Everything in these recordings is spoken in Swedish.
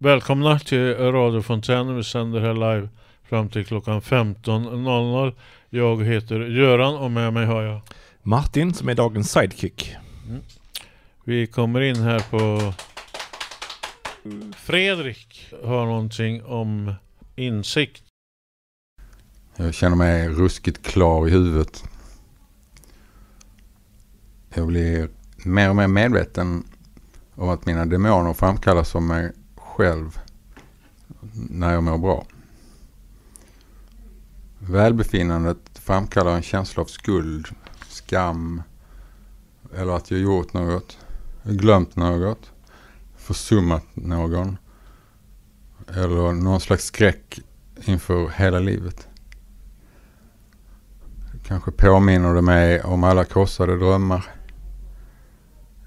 Välkomna till radiofontänen. Vi sänder här live fram till klockan 15.00. Jag heter Göran och med mig har jag Martin som är dagens sidekick. Vi kommer in här på Fredrik har någonting om insikt. Jag känner mig ruskigt klar i huvudet. Jag blir mer och mer medveten om att mina demoner framkallas av mig själv när jag mår bra. Välbefinnandet framkallar en känsla av skuld, skam eller att jag gjort något, glömt något, försummat någon eller någon slags skräck inför hela livet. Kanske påminner det mig om alla krossade drömmar.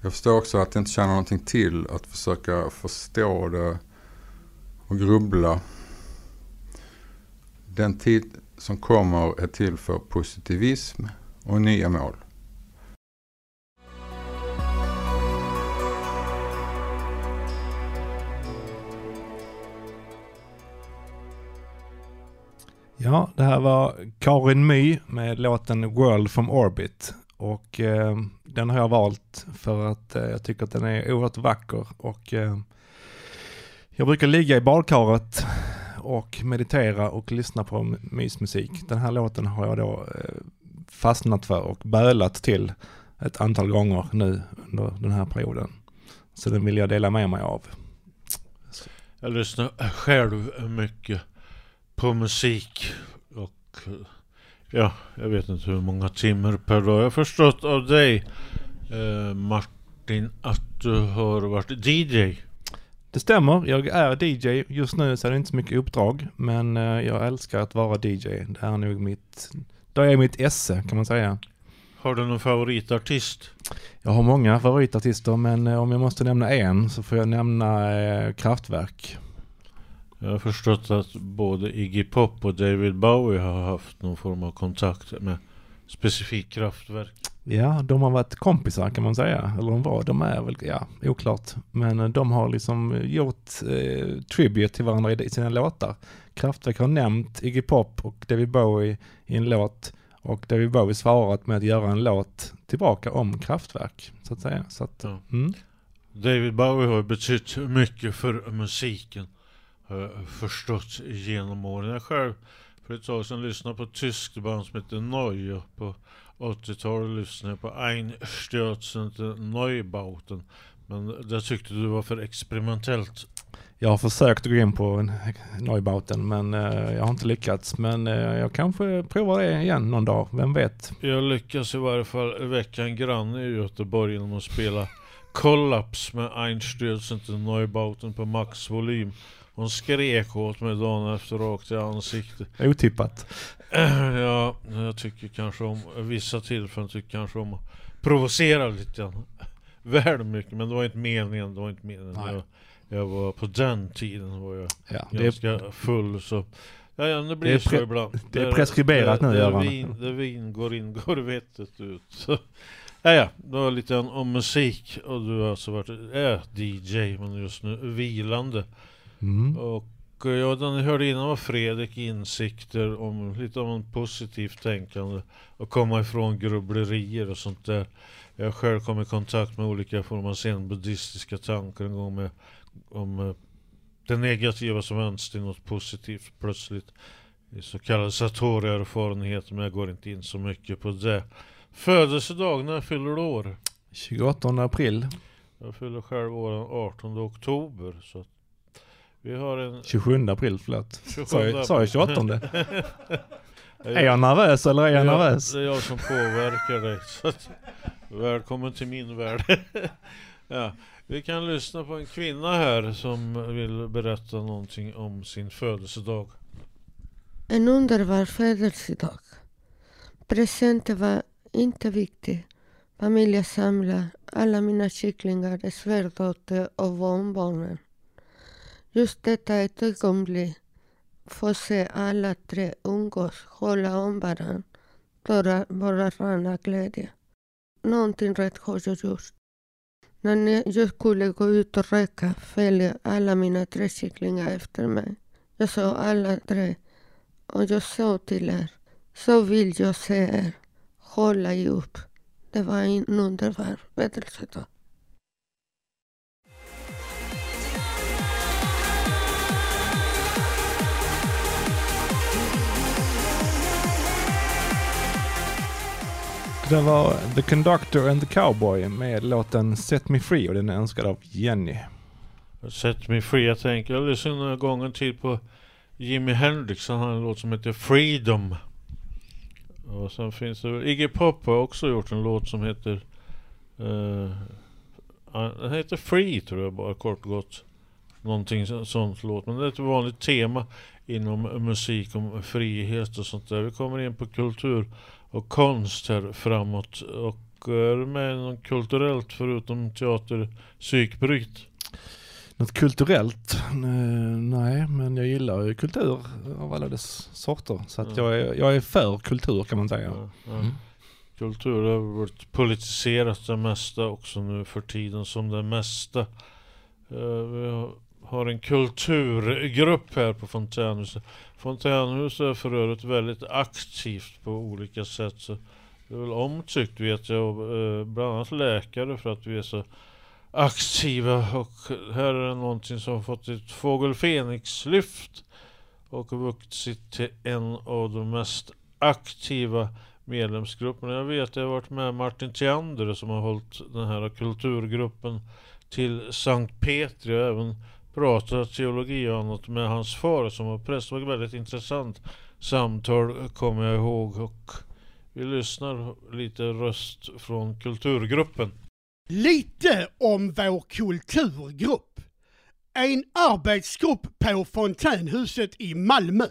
Jag förstår också att det inte tjänar någonting till att försöka förstå det och grubbla. Den tid som kommer är till för positivism och nya mål. Ja, det här var Karin My med låten World from Orbit. Och eh, den har jag valt för att eh, jag tycker att den är oerhört vacker. Och eh, jag brukar ligga i badkaret och meditera och lyssna på mysmusik. Den här låten har jag då eh, fastnat för och bölat till ett antal gånger nu under den här perioden. Så den vill jag dela med mig av. Jag lyssnar själv mycket på musik och eh, ja, jag vet inte hur många timmar per dag. Jag har förstått av dig eh, Martin att du har varit DJ. Det stämmer, jag är DJ. Just nu så är det inte så mycket uppdrag, men eh, jag älskar att vara DJ. Det är nog mitt, det är mitt esse kan man säga. Har du någon favoritartist? Jag har många favoritartister, men eh, om jag måste nämna en så får jag nämna eh, Kraftwerk. Jag har förstått att både Iggy Pop och David Bowie har haft någon form av kontakt med specifikt kraftverk. Ja, de har varit kompisar kan man säga. Eller de var, de är väl, ja, oklart. Men eh, de har liksom gjort eh, tribute till varandra i, i sina låtar. Kraftwerk har nämnt Iggy Pop och David Bowie i en låt. Och David Bowie svarat med att göra en låt tillbaka om Kraftwerk, så att säga. Så att, Ja. mm. David Bowie har betytt mycket för musiken. Jag förstått genom åren. Jag själv för ett tag sedan lyssnade på ett tyskt band som heter Neue. På 80-talet lyssnade jag på Einstürzen till Neubauten. Men det tyckte du var för experimentellt. Jag har försökt gå in på en Neubauten men eh, jag har inte lyckats. Men eh, jag kanske provar det igen någon dag, vem vet? Jag lyckas i varje fall väcka en granne i Göteborg genom att spela Kollaps med Einstürzen till Neubauten på maxvolym. Hon skrek åt mig dagen efter rakt i ansiktet. Otippat. Ja, jag tycker kanske om vissa tillfällen tycker kanske om att provocera lite grann. Väl mycket, men det var inte meningen. Det var inte meningen. Jag, jag var på den tiden var jag Ja, det ganska full så Ja, ja det blir Det så ibland. det är preskriberat där- nu, där Göran. vin, där vin går in, går vettet ut. Så, ja, ja, det var lite om musik och du har alltså varit är DJ men just nu vilande. Mm. Och eh, ja, den hörde innan var Fredrik insikter om lite om en positivt tänkande och komma ifrån grubblerier och sånt där. Jag har själv kommit i kontakt med olika former av zen-buddhistiska tankar en gång med om eh, det negativa som vänds till något positivt plötsligt. Så kallade satori-erfarenheter men jag går inte in så mycket på det. Födelsedag, när fyller du år? 28 april, Jag fyller själv år den 18 oktober så vi har en 27 april, förlåt. 27 Sa jag, sa jag 28? april. är jag nervös eller är jag nervös? Det är jag som påverkar dig. Så att, välkommen till min värld. ja, vi kan lyssna på en kvinna här som vill berätta någonting om sin födelsedag. En underbar födelsedag. Presenter var inte viktig. Familjen samlar, alla mina kycklingar är svärdotter och barnbarnen. Just detta ett ögonblick får se alla tre umgås, hålla om varandra, tårar bara glädje. Någonting rätt har jag gjort. När jag skulle gå ut och röka följde alla mina tre kycklingar efter mig. Jag såg alla tre och jag sa till er, så vill jag se er. Hålla ihop. Det var en underbar födelsedag. Det var The Conductor and the Cowboy med låten Set Me Free och den är önskad av Jenny. 'Set Me Free' Jag tänker, jag lyssnade några gånger till på Jimi Hendrix. Han har en låt som heter Freedom. Och sen finns det Iggy Pop har också gjort en låt som heter uh, Den heter Free tror jag bara kort och gott. Någonting sånt låt. Men det är ett vanligt tema inom musik om frihet och sånt där. Vi kommer in på kultur och konst här framåt. Och eh, är du med något kulturellt förutom teater psykbryt? Något kulturellt? Nej, men jag gillar ju kultur av alla dess sorter. Så att Ja. jag, är, jag är för kultur kan man säga. Ja, ja. Mm. Kultur har varit politiserat det mesta också nu för tiden som det mesta. Eh, vi har- har en kulturgrupp här på Fontänhuset. Fontänhuset är för övrigt väldigt aktivt på olika sätt. Så det är väl omtyckt vet jag eh, bland annat läkare för att vi är så aktiva. Och här är det någonting som har fått ett fågel Fenix-lyft och vuxit till en av de mest aktiva medlemsgrupperna. Jag vet, jag har varit med Martin Theander som har hållit den här kulturgruppen till Sankt Petri och även prata teologi och annat med hans far som var präst. Det var ett väldigt intressant samtal kommer jag ihåg och vi lyssnar lite röst från kulturgruppen. Lite om vår kulturgrupp. En arbetsgrupp på Fontänhuset i Malmö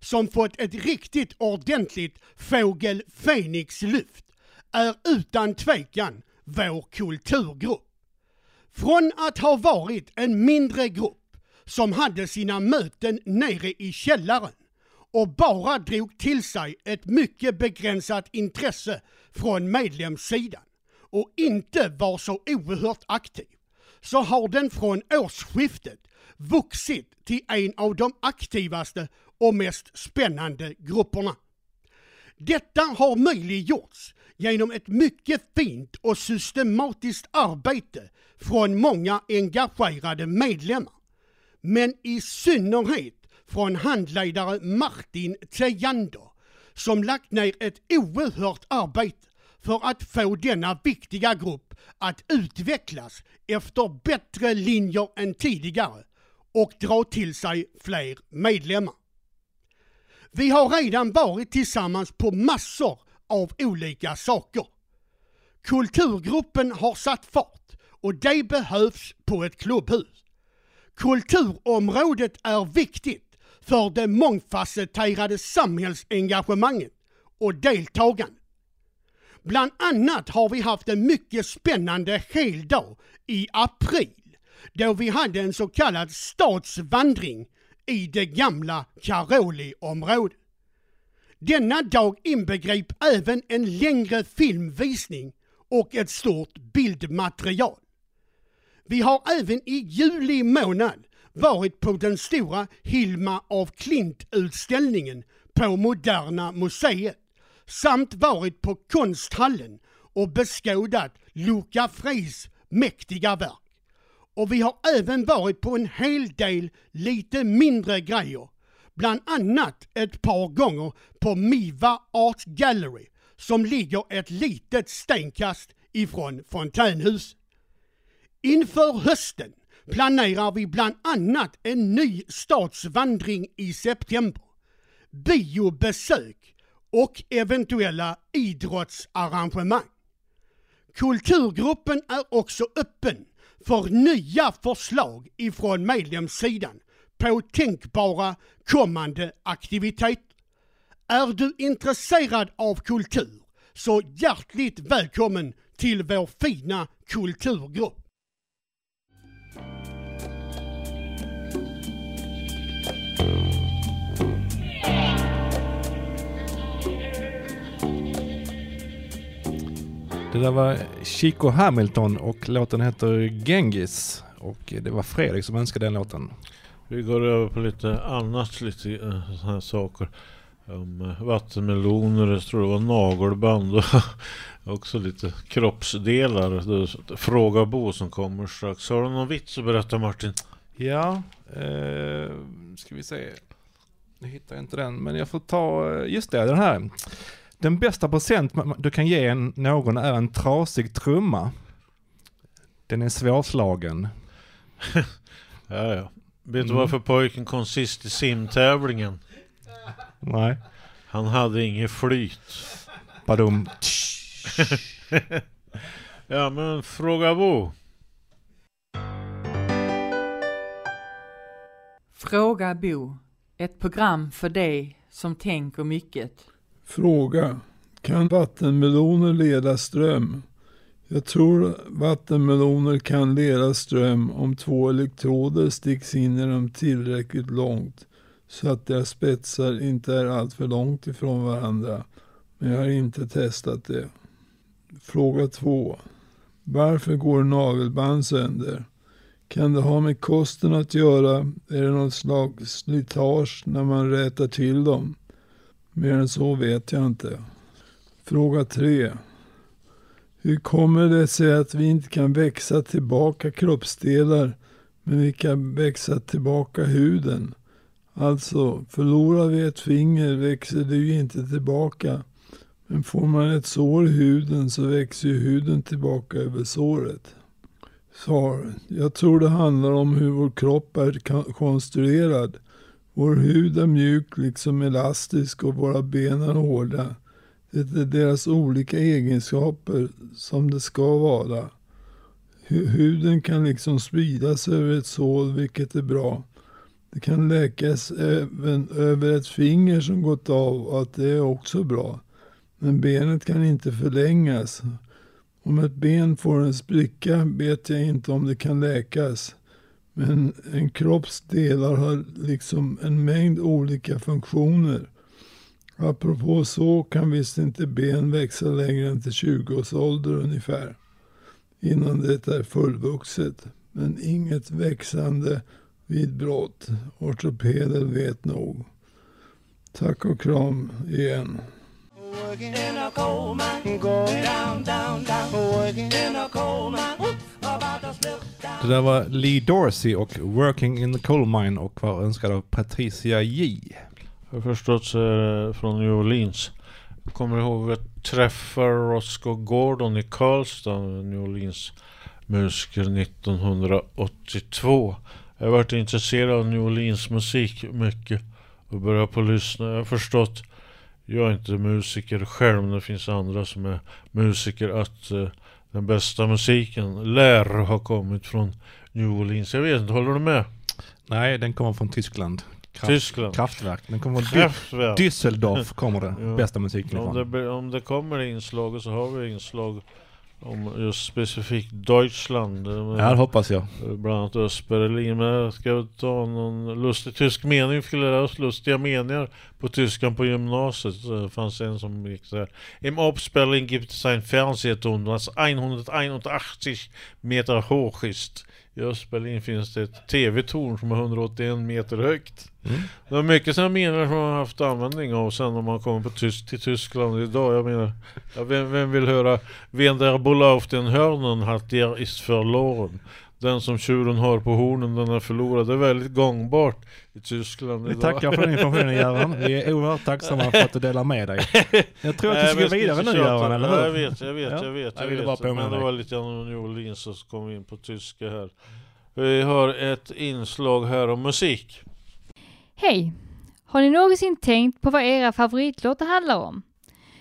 som fått ett riktigt ordentligt fågel Fenix-lyft är utan tvekan vår kulturgrupp. Från att ha varit en mindre grupp som hade sina möten nere i källaren och bara drog till sig ett mycket begränsat intresse från medlemssidan och inte var så oerhört aktiv, så har den från årsskiftet vuxit till en av de aktivaste och mest spännande grupperna. Detta har möjliggjorts genom ett mycket fint och systematiskt arbete från många engagerade medlemmar. Men i synnerhet från handledare Martin Tejander som lagt ner ett oerhört arbete för att få denna viktiga grupp att utvecklas efter bättre linjer än tidigare och dra till sig fler medlemmar. Vi har redan varit tillsammans på massor av olika saker. Kulturgruppen har satt fart och det behövs på ett klubbhus. Kulturområdet är viktigt för det mångfacetterade samhällsengagemanget och deltagandet. Bland annat har vi haft en mycket spännande heldag i april då vi hade en så kallad stadsvandring i det gamla Karoli-området. Denna dag inbegrep även en längre filmvisning och ett stort bildmaterial. Vi har även i juli månad varit på den stora Hilma af Klint-utställningen på Moderna Museet samt varit på Konsthallen och beskådat Luca Fries mäktiga verk. Och vi har även varit på en hel del lite mindre grejer. Bland annat ett par gånger på Miva Art Gallery som ligger ett litet stenkast ifrån Fontänhus. Inför hösten planerar vi bland annat en ny stadsvandring i september, biobesök och eventuella idrottsarrangemang. Kulturgruppen är också öppen för nya förslag ifrån medlemssidan på tänkbara kommande aktiviteter. Är du intresserad av kultur så hjärtligt välkommen till vår fina kulturgrupp. Det där var Chico Hamilton och låten heter Genghis. Och det var Fredrik som önskade den låten. Vi går över på lite annat, lite uh, sådana här saker. Um, vattenmeloner, jag tror det var nagelband och också lite kroppsdelar. Fråga Bo som kommer strax. Har du någon vits att berätta Martin? Ja, eh, ska vi se. Nu hittar jag inte den, men jag får ta, eh, just det, den här. Den bästa present du kan ge en, någon är en trasig trumma. Den är svårslagen. ja, ja. Vet du mm. varför pojken kom sist i simtävlingen? Nej. Han hade inget flyt. Badum. ja men fråga Bo. Fråga Bo. Ett program för dig som tänker mycket. Fråga. Kan vattenmeloner leda ström? Jag tror vattenmeloner kan leda ström om två elektroder sticks in i dem tillräckligt långt så att deras spetsar inte är alltför långt ifrån varandra. Men jag har inte testat det. Fråga 2. Varför går nagelband sönder? Kan det ha med kosten att göra? Är det något slags slitage när man rätar till dem? Mer än så vet jag inte. Fråga 3. Hur kommer det sig att vi inte kan växa tillbaka kroppsdelar men vi kan växa tillbaka huden? Alltså, förlorar vi ett finger växer det ju inte tillbaka. Men får man ett sår i huden så växer ju huden tillbaka över såret. Svar. Jag tror det handlar om hur vår kropp är konstruerad. Vår hud är mjuk liksom elastisk och våra ben är hårda. Det är deras olika egenskaper som det ska vara. Huden kan liksom spridas över ett sår vilket är bra. Det kan läkas även över ett finger som gått av och att det är också bra. Men benet kan inte förlängas. Om ett ben får en spricka vet jag inte om det kan läkas. Men en kropps delar har liksom en mängd olika funktioner. Apropå så kan visst inte ben växa längre än till 20 års ålder ungefär. Innan det är fullvuxet. Men inget växande vid brott. Ortopeden vet nog. Tack och kram igen. Det där var Lee Dorsey och Working in the Coal Mine och var önskad av Patricia J. Jag har förstått så är det från New Orleans. Jag kommer ihåg att träffa Roscoe Gordon i Karlstad, New Orleans musiker 1982. Jag har varit intresserad av New Orleans musik mycket och börjat på att lyssna. Jag har förstått, jag är inte musiker själv, men det finns andra som är musiker, att eh, den bästa musiken lär ha kommit från New Orleans. Jag vet inte, håller du med? Nej, den kommer från Tyskland. Kraft, Tyskland. Kraftwerk. Den kommer Kraftwerk. Düsseldorf kommer det. ja. Bästa musiken ifrån. Om det, om det kommer inslag så har vi inslag om just specifikt Deutschland. Ja, det hoppas jag. Bland annat Östberlin. Men jag ska ta någon lustig tysk mening. Vi skulle lära oss lustiga meningar på tyskan på gymnasiet. Det fanns en som gick så här. Im Abspelling gibt es ein Fernsehturm, das 181 Meter hoch ist. I Östberlin finns det ett TV-torn som är 181 meter högt. Mm. Det är mycket sådana meningar som man har haft användning av sen om man kommer på tysk, till Tyskland idag. Jag menar, ja, vem, vem, vill höra Wen der Bulle auf den Hörnen hat der ist verloren. Den som tjuren har på hornen, den är förlorad. Det är väldigt gångbart i Tyskland Vi tackar för den informationen Göran. Vi är oerhört tacksamma för att du delar med dig. Jag tror att du ska gå vidare nu Göran, eller hur? Jag vet, jag vet, jag vet. Jag, jag vet. Men det var lite grann New Orleans så kom vi in på tyska här. Vi har ett inslag här om musik. Hej! Har ni någonsin tänkt på vad era favoritlåtar handlar om?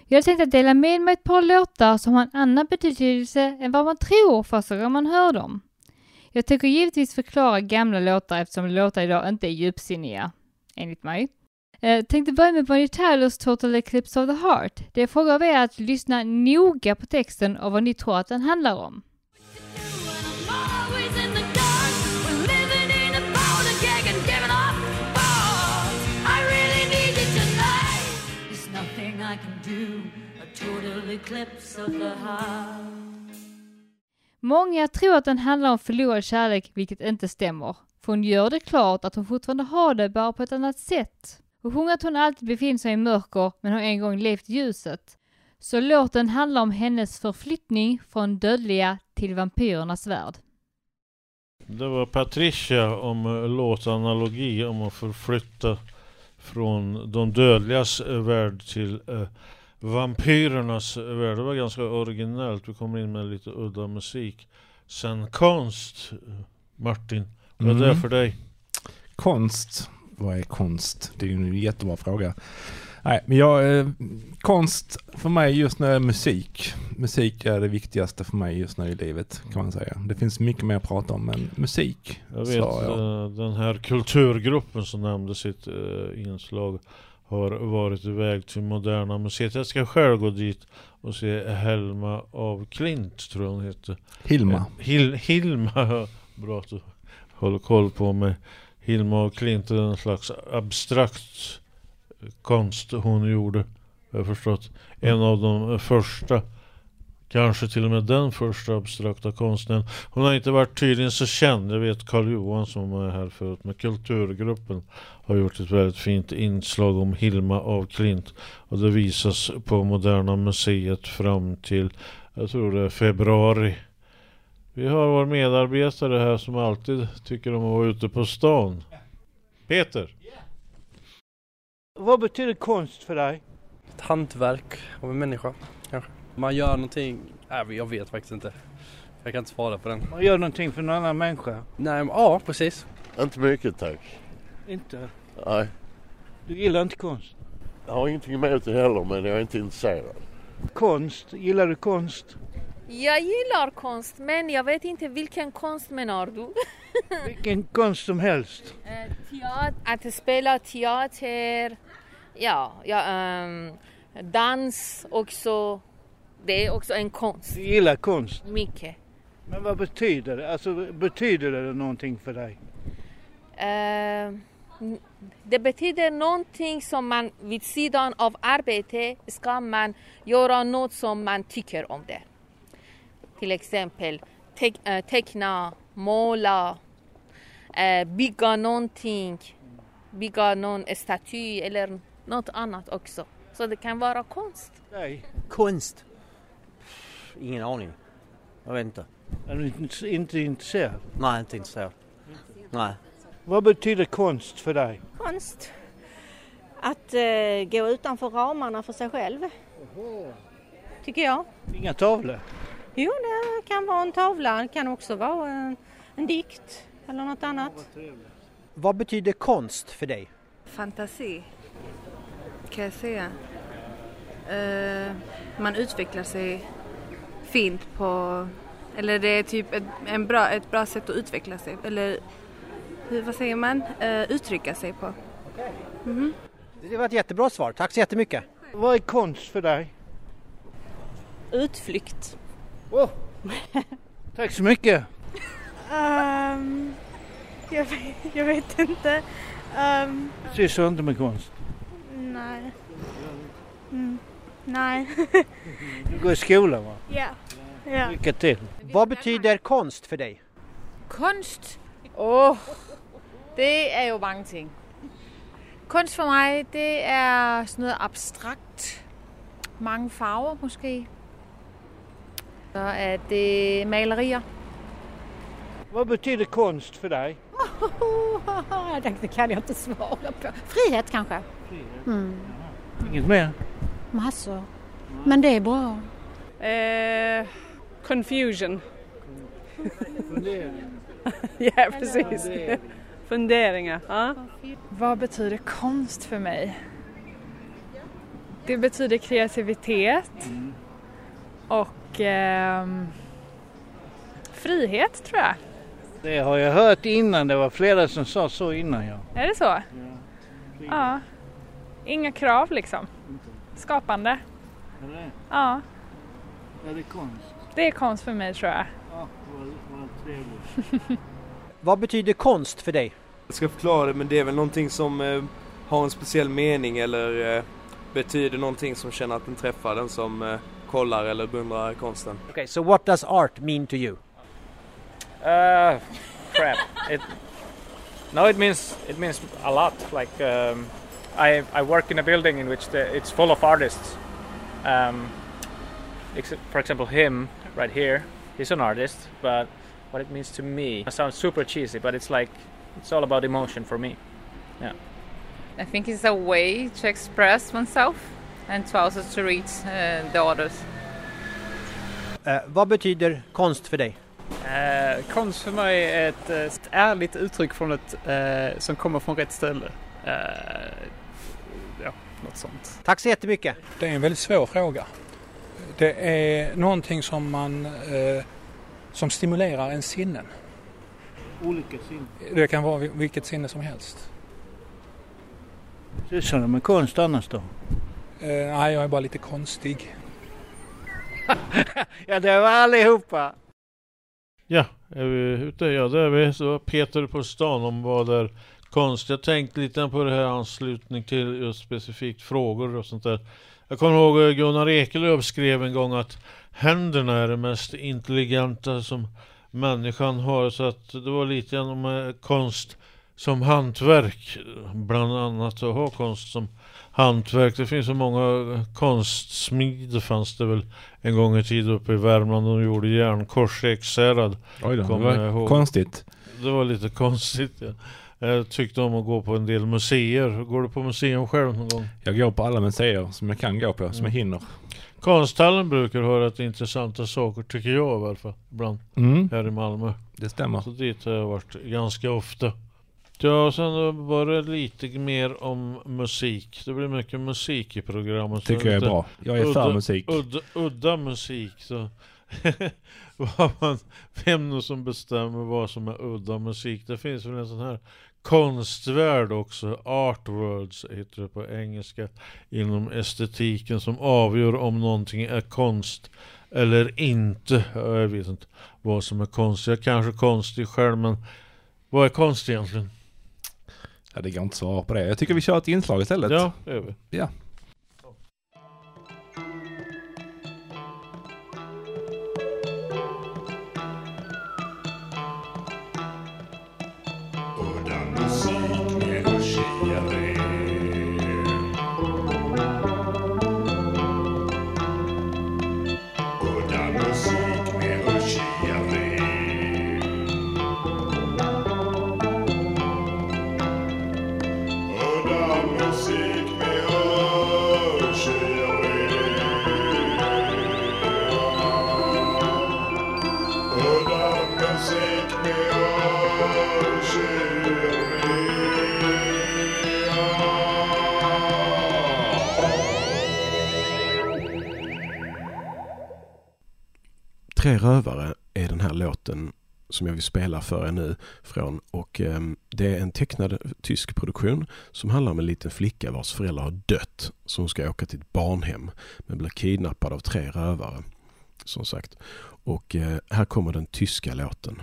Jag hade tänkt att dela med mig ett par låtar som har en annan betydelse än vad man tror första gången man hör dem. Jag tänker givetvis förklara gamla låtar eftersom låtar idag inte är djupsinniga, enligt mig. Eh, tänkte börja med Bonnie Tylers Total Eclipse of the Heart. Det jag frågar av er att lyssna noga på texten och vad ni tror att den handlar om. total eclipse of the heart. Många tror att den handlar om förlorad kärlek, vilket inte stämmer. För hon gör det klart att hon fortfarande har det, bara på ett annat sätt. Hon sjunger att hon alltid befinner sig i mörker, men har en gång levt i ljuset. Så låten handlar om hennes förflyttning från dödliga till vampyrernas värld. Det var Patricia om eh, låtanalogi om att förflytta från de dödligas eh, värld till eh, vampyrernas värld. Det var ganska originellt. Vi kommer in med lite udda musik. Sen konst, Martin. Vad är det Mm. för dig? Konst. Vad är konst? Det är ju en jättebra fråga. Nej, men jag, eh, konst för mig just nu är musik. Musik är det viktigaste för mig just nu i livet kan man säga. Det finns mycket mer att prata om men musik Jag vet jag. eh, den här kulturgruppen som nämnde sitt eh, inslag har varit iväg till Moderna Museet. Jag ska själv gå dit och se Helma av Klint tror jag hon heter. Hilma. Eh, Hil Hilma, bra att du håller koll på mig. Hilma av Klint är en slags abstrakt konst hon gjorde. Jag förstått. En av de första Kanske till och med den första abstrakta konstnären. Hon har inte varit tydligen så känd. Jag vet Karl Johan som var här förut. Men Kulturgruppen har gjort ett väldigt fint inslag om Hilma af Klint. Och det visas på Moderna Museet fram till, jag tror det är februari. Vi har vår medarbetare här som alltid tycker om att vara ute på stan. Peter! Vad betyder konst för dig? Ett hantverk av en människa. Man gör någonting, nej jag vet faktiskt inte. Jag kan inte svara på den. Man gör någonting för en annan människa? Nej, men, ja precis. Inte mycket tack. Inte? Nej. Du gillar inte konst? Jag har ingenting emot det heller men jag är inte intresserad. Konst? Gillar du konst? Jag gillar konst men jag vet inte vilken konst menar du? Vilken konst som helst. Eh, Teater, att spela teater, ja, ja ehm, dans också. Det är också en konst. Du gillar konst? Mycket. Men vad betyder det? Alltså betyder det någonting för dig? Eh, det betyder någonting som man vid sidan av arbete ska man göra något som man tycker om det. Till exempel teck, eh, teckna, måla, eh, bygga någonting, bygga någon staty eller något annat också. Så det kan vara konst. Nej. Konst? Ingen aning. Jag vet inte. Är du inte, inte intresserad? Nej, inte intresserad. Nej. Vad betyder konst för dig? Konst. Att eh, gå utanför ramarna för sig själv. Tycker jag. Inga tavlor? Jo, det kan vara en tavla. Det kan också vara en, en dikt eller något annat. Vad betyder konst för dig? Fantasi kan jag säga. Eh, man utvecklar sig fint på, eller det är typ ett, en bra, ett bra sätt att utveckla sig, eller hur, vad säger man, Eh, uttrycka sig på. Mhm. Det var ett jättebra svar. Tack så jättemycket. Vad är konst för dig? Utflykt. Oh. Tack så mycket. Ehm, jag, vet, jag vet inte. Um, Sysslar inte med konst? nej. Mm, nej. Du går i skolan va? ja. ja. Lycka till. Vad betyder konst för dig? Kunst? Åh, det er jo mange ting. Kunst for mig, det er sådan noget abstrakt. Mange farver måske. Så er det malerier. Vad betyder konst för dig? det kan jag inte svara på. Frihet kanske? Mm. Inget mer? Massor. Men det är bra. Eh, confusion. Fundering. ja, precis. Fundering. Funderingar. Ja. Vad betyder konst för mig? Det betyder kreativitet och ehm, frihet tror jag. Det har jag hört innan. Det var flera som sa så innan ja. Är det så? Ja. Inga krav liksom. Skapande. Är det? Ja, Är det konst? det är konst för mig tror jag. Ja, vad, vad trevligt. Vad betyder konst för dig? Jag ska förklara det men det är väl någonting som eh, har en speciell mening eller eh, betyder någonting som känner att den träffar den som eh, kollar eller beundrar konsten. Okay, so what does art mean to you? Uh, crap. It no, it means it means a lot. Like um, I I work in a building in which the, it's full of artists. Um, ex- for example, him right here, he's an artist. But what it means to me, it sounds super cheesy, but it's like it's all about emotion for me. Yeah. I think it's a way to express oneself and to also to reach uh, the others. Eh, vad betyder konst för dig? Eh, konst för mig är ett, eh, ett ärligt uttryck från ett, som kommer från rätt ställe. Något sånt. Tack så jättemycket. Det är en väldigt svår fråga. Det är någonting som man eh, som stimulerar en sinnen. Olika sinnen. Det kan vara vil- vilket sinne som helst. Sysslar du med konst annars då? Eh, nej, jag är bara lite konstig. ja, det var allihopa. Ja, är vi ute? Ja, det är vi. Så Peter på stan om vad är konst. Jag tänkte lite på det här anslutning till just specifikt frågor och sånt där. Jag kommer ihåg Gunnar Ekelöf skrev en gång att händerna är det mest intelligenta som människan har. Så att det var lite om eh, konst som hantverk bland annat att ha konst som hantverk. Det finns så många eh, konstsmid fanns det väl en gång i tiden uppe i Värmland. De gjorde järnkors i Ekshärad. Oj då, det var ihåg. konstigt. Det var lite konstigt ja. Jag tyckte om att gå på en del museer. Går du på museum själv någon gång? Jag går på alla museer som jag kan gå på, som jag Mm. hinner. Konsthallen brukar ha rätt intressanta saker tycker jag i alla fall. Ibland. Mm. Här i Malmö. Det stämmer. Så dit har jag varit ganska ofta. Ja, sen var det lite mer om musik. Det blir mycket musik i programmet. Tycker jag är bra. Jag är för musik. Udda, udda musik. Så man, vem nu som bestämmer vad som är udda musik. Det finns väl en sån här konstvärld också. Art worlds heter det på engelska. Inom estetiken som avgör om någonting är konst eller inte. Ja, Jag vet inte vad som är konst. Jag är kanske konstig själv men vad är konst egentligen? Ja, det går inte att svara på det. Jag tycker vi kör ett inslag istället. Ja, det gör vi. Ja. Som jag vill spela för er nu från och eh, det är en tecknad tysk produktion som handlar om en liten flicka vars föräldrar har dött. Så hon ska åka till ett barnhem men blir kidnappad av tre rövare. Som sagt. Och eh, här kommer den tyska låten.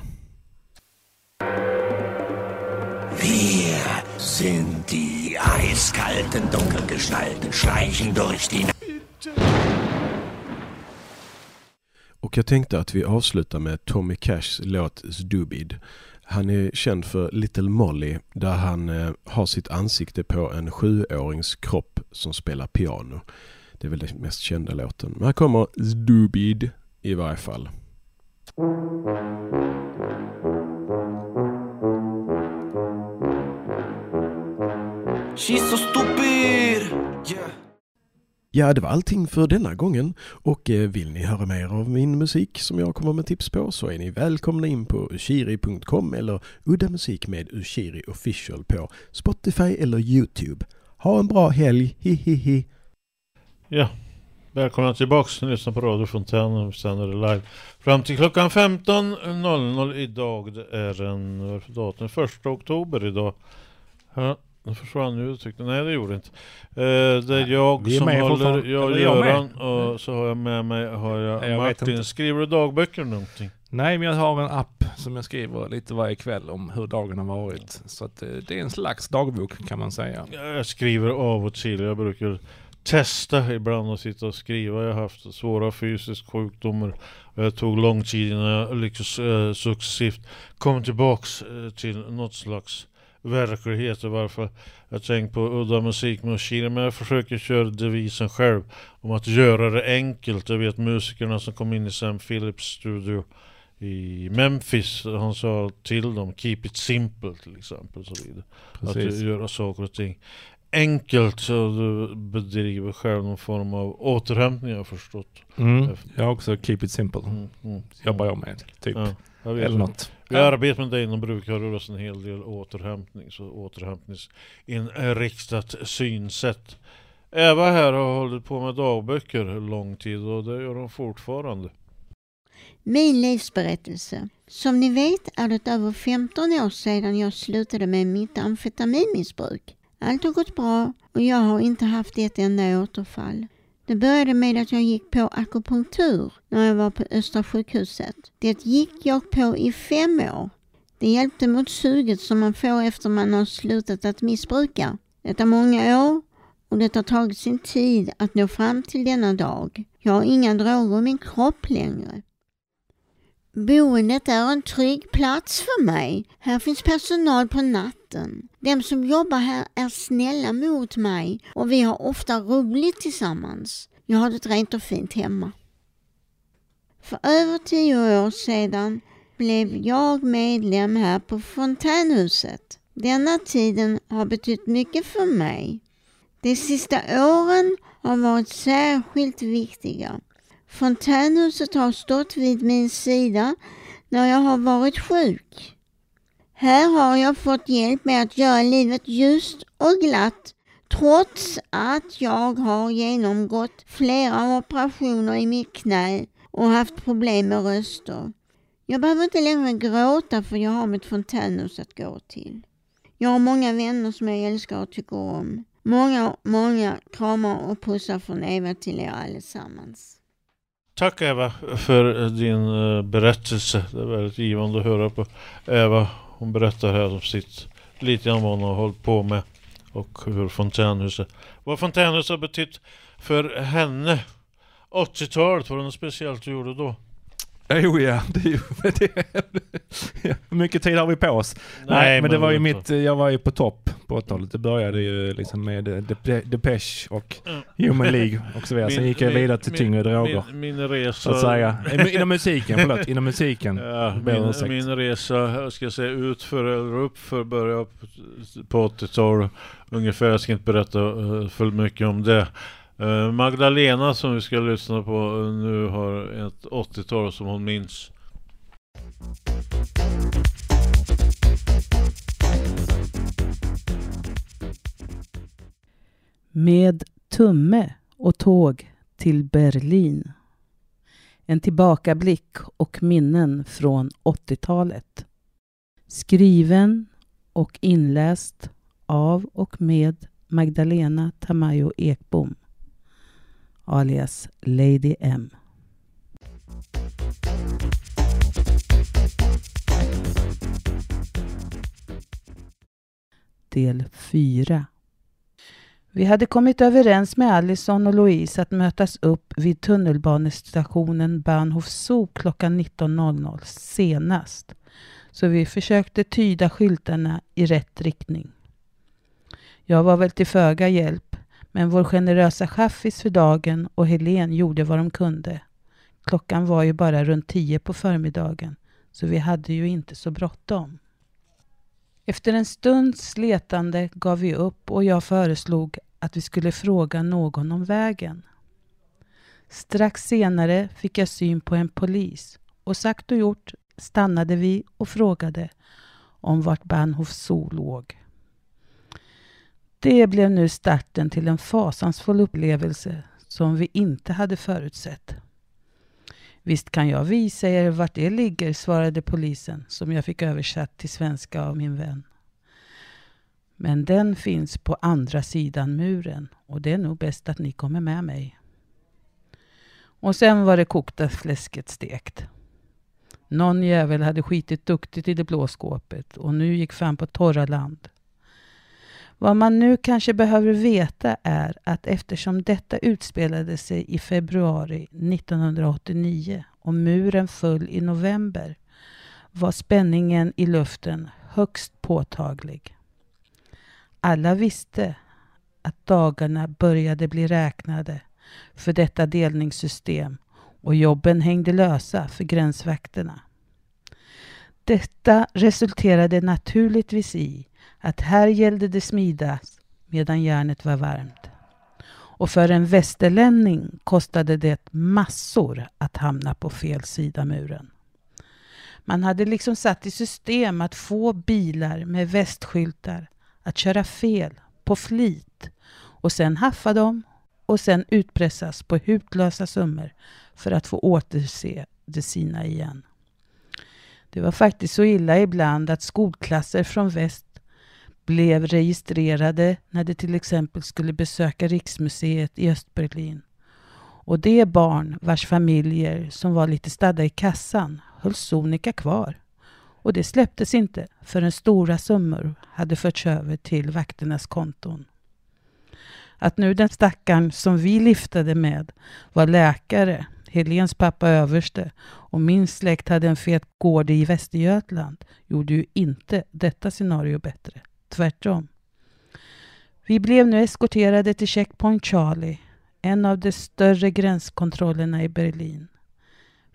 Wir sind die eiskalten Dunkelgestalten, schleichen durch die och jag tänkte att vi avslutar med Tommy Cashs låt Zdubid. Han är känd för Little Molly där han eh, har sitt ansikte på en sjuårings kropp som spelar piano. Det är väl den mest kända låten. Men här kommer Zdubid. i varje fall. She's so stupid! Yeah. Ja, det var allting för denna gången och eh, vill ni höra mer av min musik som jag kommer med tips på så är ni välkomna in på ushiri.com eller Udda Musik med Ushiri Official på Spotify eller Youtube. Ha en bra helg, hihihi! Ja, välkomna tillbaks. Ni lyssnar på Radio Fontän och sänder det live fram till klockan 15.00 idag. Det är den datum? 1 oktober idag. Nu försvann ju uttrycket. Nej, det gjorde inte. Eh, det är jag vi är som med håller, jag och Eller jag med. Göran och så har jag med mig har jag, Jag vet Martin. inte. Skriver du dagböcker eller någonting? Nej, men jag har en app som jag skriver lite varje kväll om hur dagen har varit. Så att eh, det är en slags dagbok kan man säga. Jag skriver av och till. Jag brukar testa ibland att sitta och skriva. Jag har haft svåra fysiska sjukdomar och jag tog lång tid innan jag lyckades eh, successivt komma tillbaks eh, till något slags verklighet varje fall. Jag tänkt på udda musik med Kina men jag försöker köra devisen själv om att göra det enkelt. Jag vet musikerna som kom in i Sam Phillips studio i Memphis, han sa till dem Keep it simple till exempel. Så vidare. Precis. Att göra saker och ting enkelt så du bedriver själv någon form av återhämtning har jag förstått. Mm. Jag har också Keep It Simple. Mm, mm. Jobbar jag med, typ. Ja, Eller det. något. Vi arbetar med det inom brukarrörelsen en hel del återhämtning, så återhämtningsinriktat synsätt. Eva här har hållit på med dagböcker lång tid och det gör hon fortfarande. Min livsberättelse. Som ni vet är det över 15 år sedan jag slutade med mitt amfetaminmissbruk. Allt har gått bra och jag har inte haft ett enda återfall. Det började med att jag gick på akupunktur när jag var på Östra sjukhuset. Det gick jag på i fem år. Det hjälpte mot suget som man får efter man har slutat att missbruka. Det tar många år och det har tagit sin tid att nå fram till denna dag. Jag har inga droger i min kropp längre. Boendet är en trygg plats för mig. Här finns personal på natten. De som jobbar här är snälla mot mig och vi har ofta roligt tillsammans. Jag har det rent och fint hemma. För över tio år sedan blev jag medlem här på Fontänhuset. Denna tiden har betytt mycket för mig. De sista åren har varit särskilt viktiga. Fontänhuset har stått vid min sida när jag har varit sjuk. Här har jag fått hjälp med att göra livet ljust och glatt trots att jag har genomgått flera operationer i mitt knä och haft problem med röster. Jag behöver inte längre gråta för jag har mitt fontänhus att gå till. Jag har många vänner som jag älskar och tycker om. Många, många kramar och pussar från Eva till er allesammans. Tack Eva för din eh, berättelse. Det är väldigt givande att höra på Eva. Hon berättar här om sitt, lite grann vad hon har hållit på med och hur fontänhuset, vad fontänhuset har betytt för henne. 80-talet, var det något speciellt du gjorde då? Jo ja, det, ju- det, ja, hur mycket tid har vi på oss? Nej, Nej, men det var ju mitt, jag var ju på topp på 80-talet. Det började ju liksom med Dep- Depeche och Mm. Human League och så vidare. Sen gick jag vidare till min- tyngre droger. Min, min resa... Så att säga. Inom musiken, förlåt. Inom musiken. Ja, min, min resa, jag ska säga utför eller uppför började på 80-talet ungefär. Jag ska inte berätta eh, för mycket om det. Eh, Magdalena som vi ska lyssna på eh, nu har ett 80-tal som hon minns. Med tumme och tåg till Berlin. En tillbakablick och minnen från 80-talet. Skriven och inläst av och med Magdalena Tamayo Ekbom alias Lady M. Del 4 Vi hade kommit överens med Allison och Louise att mötas upp vid tunnelbanestationen Bahnhof Zoo klockan 19.00 senast. Så vi försökte tyda skyltarna i rätt riktning. Jag var väl till föga hjälp, men vår generösa chaffis för dagen och Helen gjorde vad de kunde. Klockan var ju bara runt tio på förmiddagen, så vi hade ju inte så bråttom. Efter en stunds letande gav vi upp och jag föreslog att vi skulle fråga någon om vägen. Strax senare fick jag syn på en polis och sagt och gjort stannade vi och frågade om vart Bahnhof Zoo låg. Det blev nu starten till en fasansfull upplevelse som vi inte hade förutsett. Visst kan jag visa er vart det ligger, svarade polisen som jag fick översatt till svenska av min vän. Men den finns på andra sidan muren och det är nog bäst att ni kommer med mig. Och sen var det kokta fläsket stekt. Någon jävel hade skitit duktigt i det blå skåpet och nu gick fan på torra land. Vad man nu kanske behöver veta är att eftersom detta utspelade sig i februari 1989 och muren föll i november var spänningen i luften högst påtaglig. Alla visste att dagarna började bli räknade för detta delningssystem och jobben hängde lösa för gränsvakterna. Detta resulterade naturligtvis i att här gällde det smidas medan järnet var varmt. Och för en västerlänning kostade det massor att hamna på fel sida muren. Man hade liksom satt i system att få bilar med västskyltar att köra fel på flit och sen haffa dem och sen utpressas på hutlösa summor för att få återse det sina igen. Det var faktiskt så illa ibland att skolklasser från väst blev registrerade när de till exempel skulle besöka Riksmuseet i Östberlin. Och de barn vars familjer som var lite stadda i kassan höll sonika kvar. Och det släpptes inte förrän stora summor hade förts över till vakternas konton. Att nu den stackaren som vi liftade med var läkare, Helens pappa överste och min släkt hade en fet gård i Västergötland gjorde ju inte detta scenario bättre. Tvärtom. Vi blev nu eskorterade till Checkpoint Charlie, en av de större gränskontrollerna i Berlin.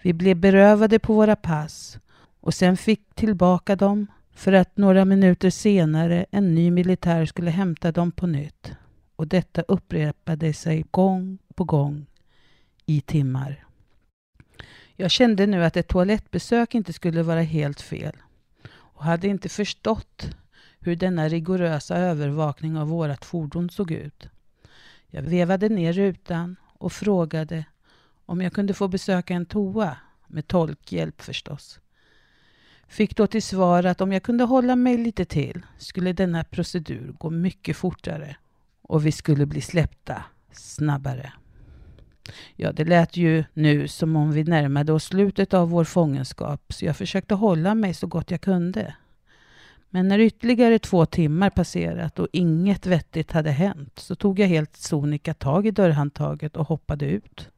Vi blev berövade på våra pass och sen fick tillbaka dem för att några minuter senare en ny militär skulle hämta dem på nytt. Och detta upprepade sig gång på gång i timmar. Jag kände nu att ett toalettbesök inte skulle vara helt fel och hade inte förstått hur denna rigorösa övervakning av vårt fordon såg ut. Jag vevade ner rutan och frågade om jag kunde få besöka en toa, med tolkhjälp förstås. Fick då till svar att om jag kunde hålla mig lite till skulle denna procedur gå mycket fortare och vi skulle bli släppta snabbare. Ja, det lät ju nu som om vi närmade oss slutet av vår fångenskap så jag försökte hålla mig så gott jag kunde. Men när ytterligare två timmar passerat och inget vettigt hade hänt så tog jag helt sonika tag i dörrhandtaget och hoppade ut.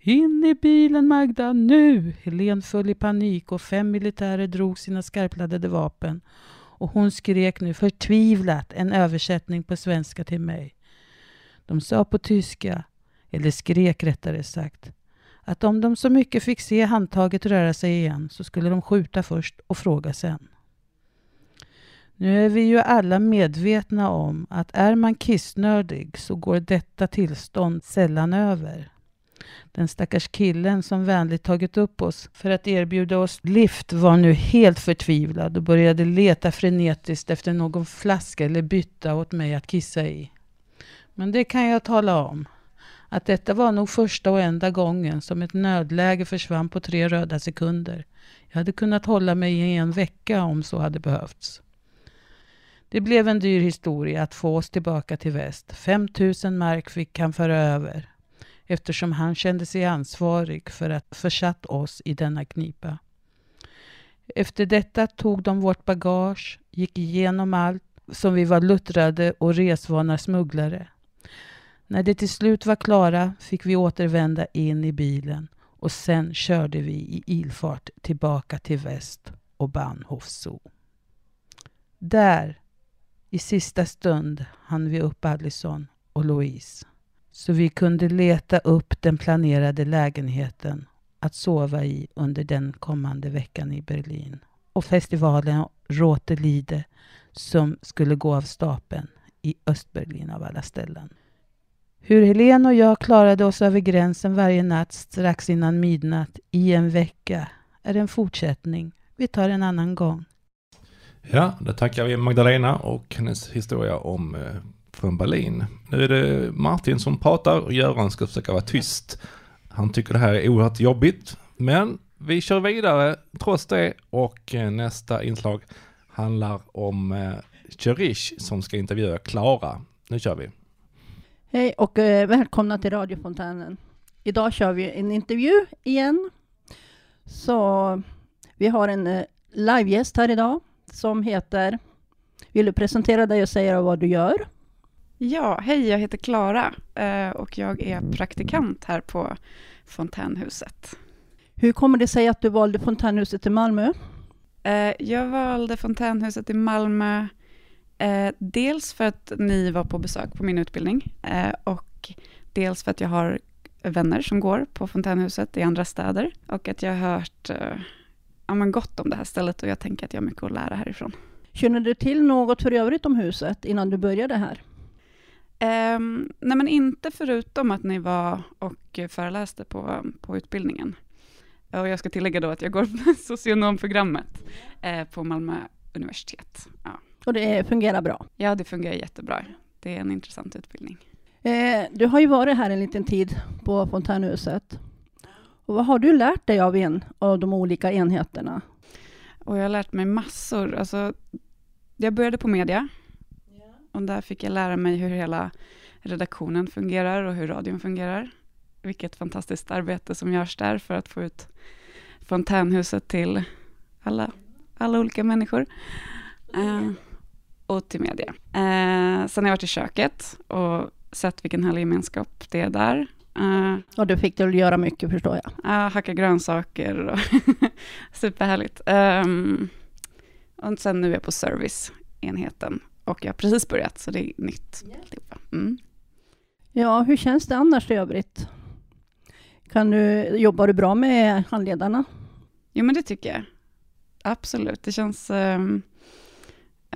In i bilen Magda, nu! Helen föll i panik och fem militärer drog sina skarpladdade vapen och hon skrek nu förtvivlat en översättning på svenska till mig. De sa på tyska, eller skrek rättare sagt, att om de så mycket fick se handtaget röra sig igen så skulle de skjuta först och fråga sen. Nu är vi ju alla medvetna om att är man kissnördig så går detta tillstånd sällan över. Den stackars killen som vänligt tagit upp oss för att erbjuda oss lift var nu helt förtvivlad och började leta frenetiskt efter någon flaska eller bytta åt mig att kissa i. Men det kan jag tala om, att detta var nog första och enda gången som ett nödläge försvann på tre röda sekunder. Jag hade kunnat hålla mig i en vecka om så hade behövts. Det blev en dyr historia att få oss tillbaka till väst. 5 000 mark fick han föra över eftersom han kände sig ansvarig för att försatt oss i denna knipa. Efter detta tog de vårt bagage, gick igenom allt som vi var luttrade och resvana smugglare. När det till slut var klara fick vi återvända in i bilen och sen körde vi i ilfart tillbaka till väst och Bahnhof Zoo. Där, i sista stund, hann vi upp Allison och Louise så vi kunde leta upp den planerade lägenheten att sova i under den kommande veckan i Berlin och festivalen Rotelide som skulle gå av stapeln i Östberlin av alla ställen. Hur Helene och jag klarade oss över gränsen varje natt strax innan midnatt i en vecka är en fortsättning vi tar en annan gång. Ja, då tackar vi Magdalena och hennes historia om eh, från Berlin. Nu är det Martin som pratar och Göran ska försöka vara tyst. Han tycker det här är oerhört jobbigt, men vi kör vidare trots det och eh, nästa inslag handlar om eh, Cherish som ska intervjua Klara. Nu kör vi. Hej och eh, välkomna till radiofontänen. Idag kör vi en intervju igen. Så vi har en eh, livegäst här idag som heter Vill du presentera dig och säga vad du gör? Ja, hej, jag heter Klara eh, och jag är praktikant här på Fontänhuset. Hur kommer det sig att du valde Fontänhuset i Malmö? Eh, jag valde Fontänhuset i Malmö eh, dels för att ni var på besök på min utbildning och dels för att jag har vänner som går på Fontänhuset i andra städer och att jag har hört ja, men gott om det här stället och jag tänker att jag har mycket att lära härifrån. Känner du till något för övrigt om huset innan du började här? Um, nej men inte förutom att ni var och föreläste på, på utbildningen. Och jag ska tillägga då att jag går socionomprogrammet eh, på Malmö universitet. Ja. Och det fungerar bra? Ja, det fungerar jättebra. Det är en intressant utbildning. Eh, du har ju varit här en liten tid på Fontänhuset. Och vad har du lärt dig av en av de olika enheterna? Och jag har lärt mig massor. Alltså, jag började på media. Och där fick jag lära mig hur hela redaktionen fungerar och hur radion fungerar. Vilket fantastiskt arbete som görs där för att få ut fontänhuset till alla, alla olika människor. Eh, och till media. Eh, sen har jag varit i köket och sett vilken härlig gemenskap det är där. Uh, och du fick du göra mycket förstår jag. Ja, uh, hacka grönsaker och superhärligt. Um, och sen nu är jag på serviceenheten och jag har precis börjat så det är nytt. Mm. Ja, hur känns det annars i övrigt? Kan du, jobbar du bra med handledarna? Jo, men det tycker jag. Absolut, det känns... Um,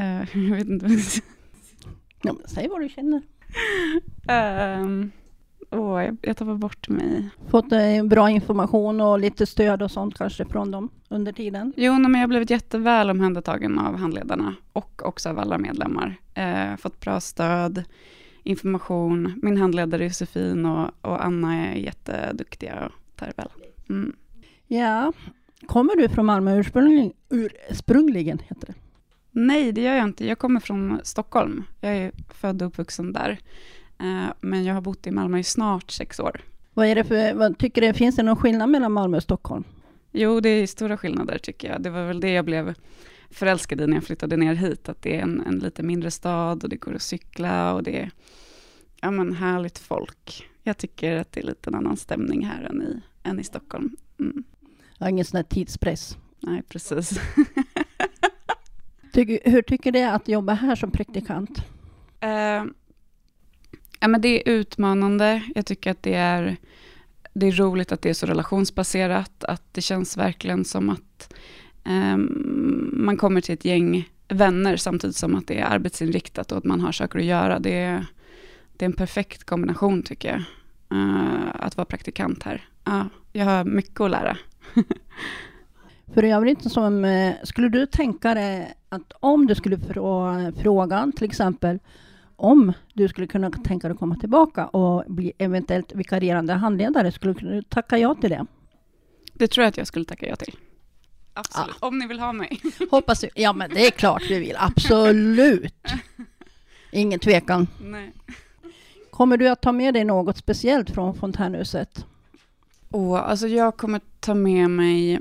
uh, jag vet inte. ja, säg vad du känner. Um, åh, jag, jag tappar bort mig. Fått eh, bra information och lite stöd och sånt kanske från dem under tiden? Jo, men jag har blivit jätteväl omhändertagen av handledarna och också av alla medlemmar. Eh, fått bra stöd, information. Min handledare Josefin och, och Anna är jätteduktiga och tar väl. Mm. Ja, kommer du från Malmö ursprungligen? ursprungligen heter det. Nej, det gör jag inte. Jag kommer från Stockholm. Jag är född och uppvuxen där. Eh, men jag har bott i Malmö i snart sex år. Vad är det för, vad tycker du, finns det någon skillnad mellan Malmö och Stockholm? Jo, det är stora skillnader tycker jag. Det var väl det jag blev förälskad i när jag flyttade ner hit, att det är en, en lite mindre stad och det går att cykla och det är ja, men härligt folk. Jag tycker att det är lite en annan stämning här än i, än i Stockholm. Mm. Ja, ingen sån här tidspress. Nej, precis. Tycker, hur tycker du att jobba här som praktikant? Uh, ja, men det är utmanande. Jag tycker att det är, det är roligt att det är så relationsbaserat. Att det känns verkligen som att um, man kommer till ett gäng vänner samtidigt som att det är arbetsinriktat och att man har saker att göra. Det är, det är en perfekt kombination tycker jag. Uh, att vara praktikant här. Uh, jag har mycket att lära. För övrigt, som, eh, skulle du tänka dig att om du skulle få frågan, till exempel om du skulle kunna tänka dig att komma tillbaka och bli eventuellt vikarierande handledare, skulle du tacka ja till det? Det tror jag att jag skulle tacka ja till. Absolut, ja. om ni vill ha mig. Hoppas du. Ja, men det är klart vi vill. Absolut. Ingen tvekan. Nej. Kommer du att ta med dig något speciellt från fontänhuset? Oh, alltså jag kommer ta med mig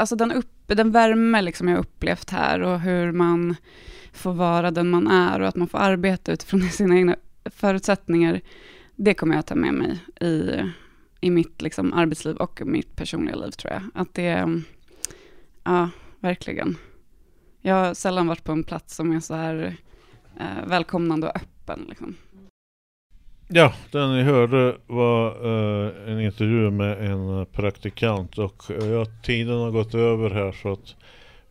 alltså den, upp, den värme liksom jag upplevt här och hur man får vara den man är och att man får arbeta utifrån sina egna förutsättningar. Det kommer jag ta med mig i, i mitt liksom arbetsliv och mitt personliga liv tror jag. Att det, ja, verkligen. Jag har sällan varit på en plats som är så här eh, välkomnande och öppen. Liksom. Ja, den ni hörde var eh, en intervju med en praktikant och eh, ja, tiden har gått över här så att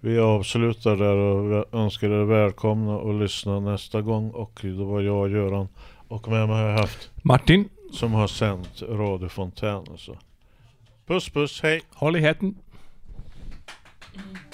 vi avslutar där och önskar er välkomna och lyssna nästa gång. Och det var jag, Göran, och med mig har jag haft Martin som har sänt Radio Fontän. Puss puss, hej! Håll i hatten! Mm.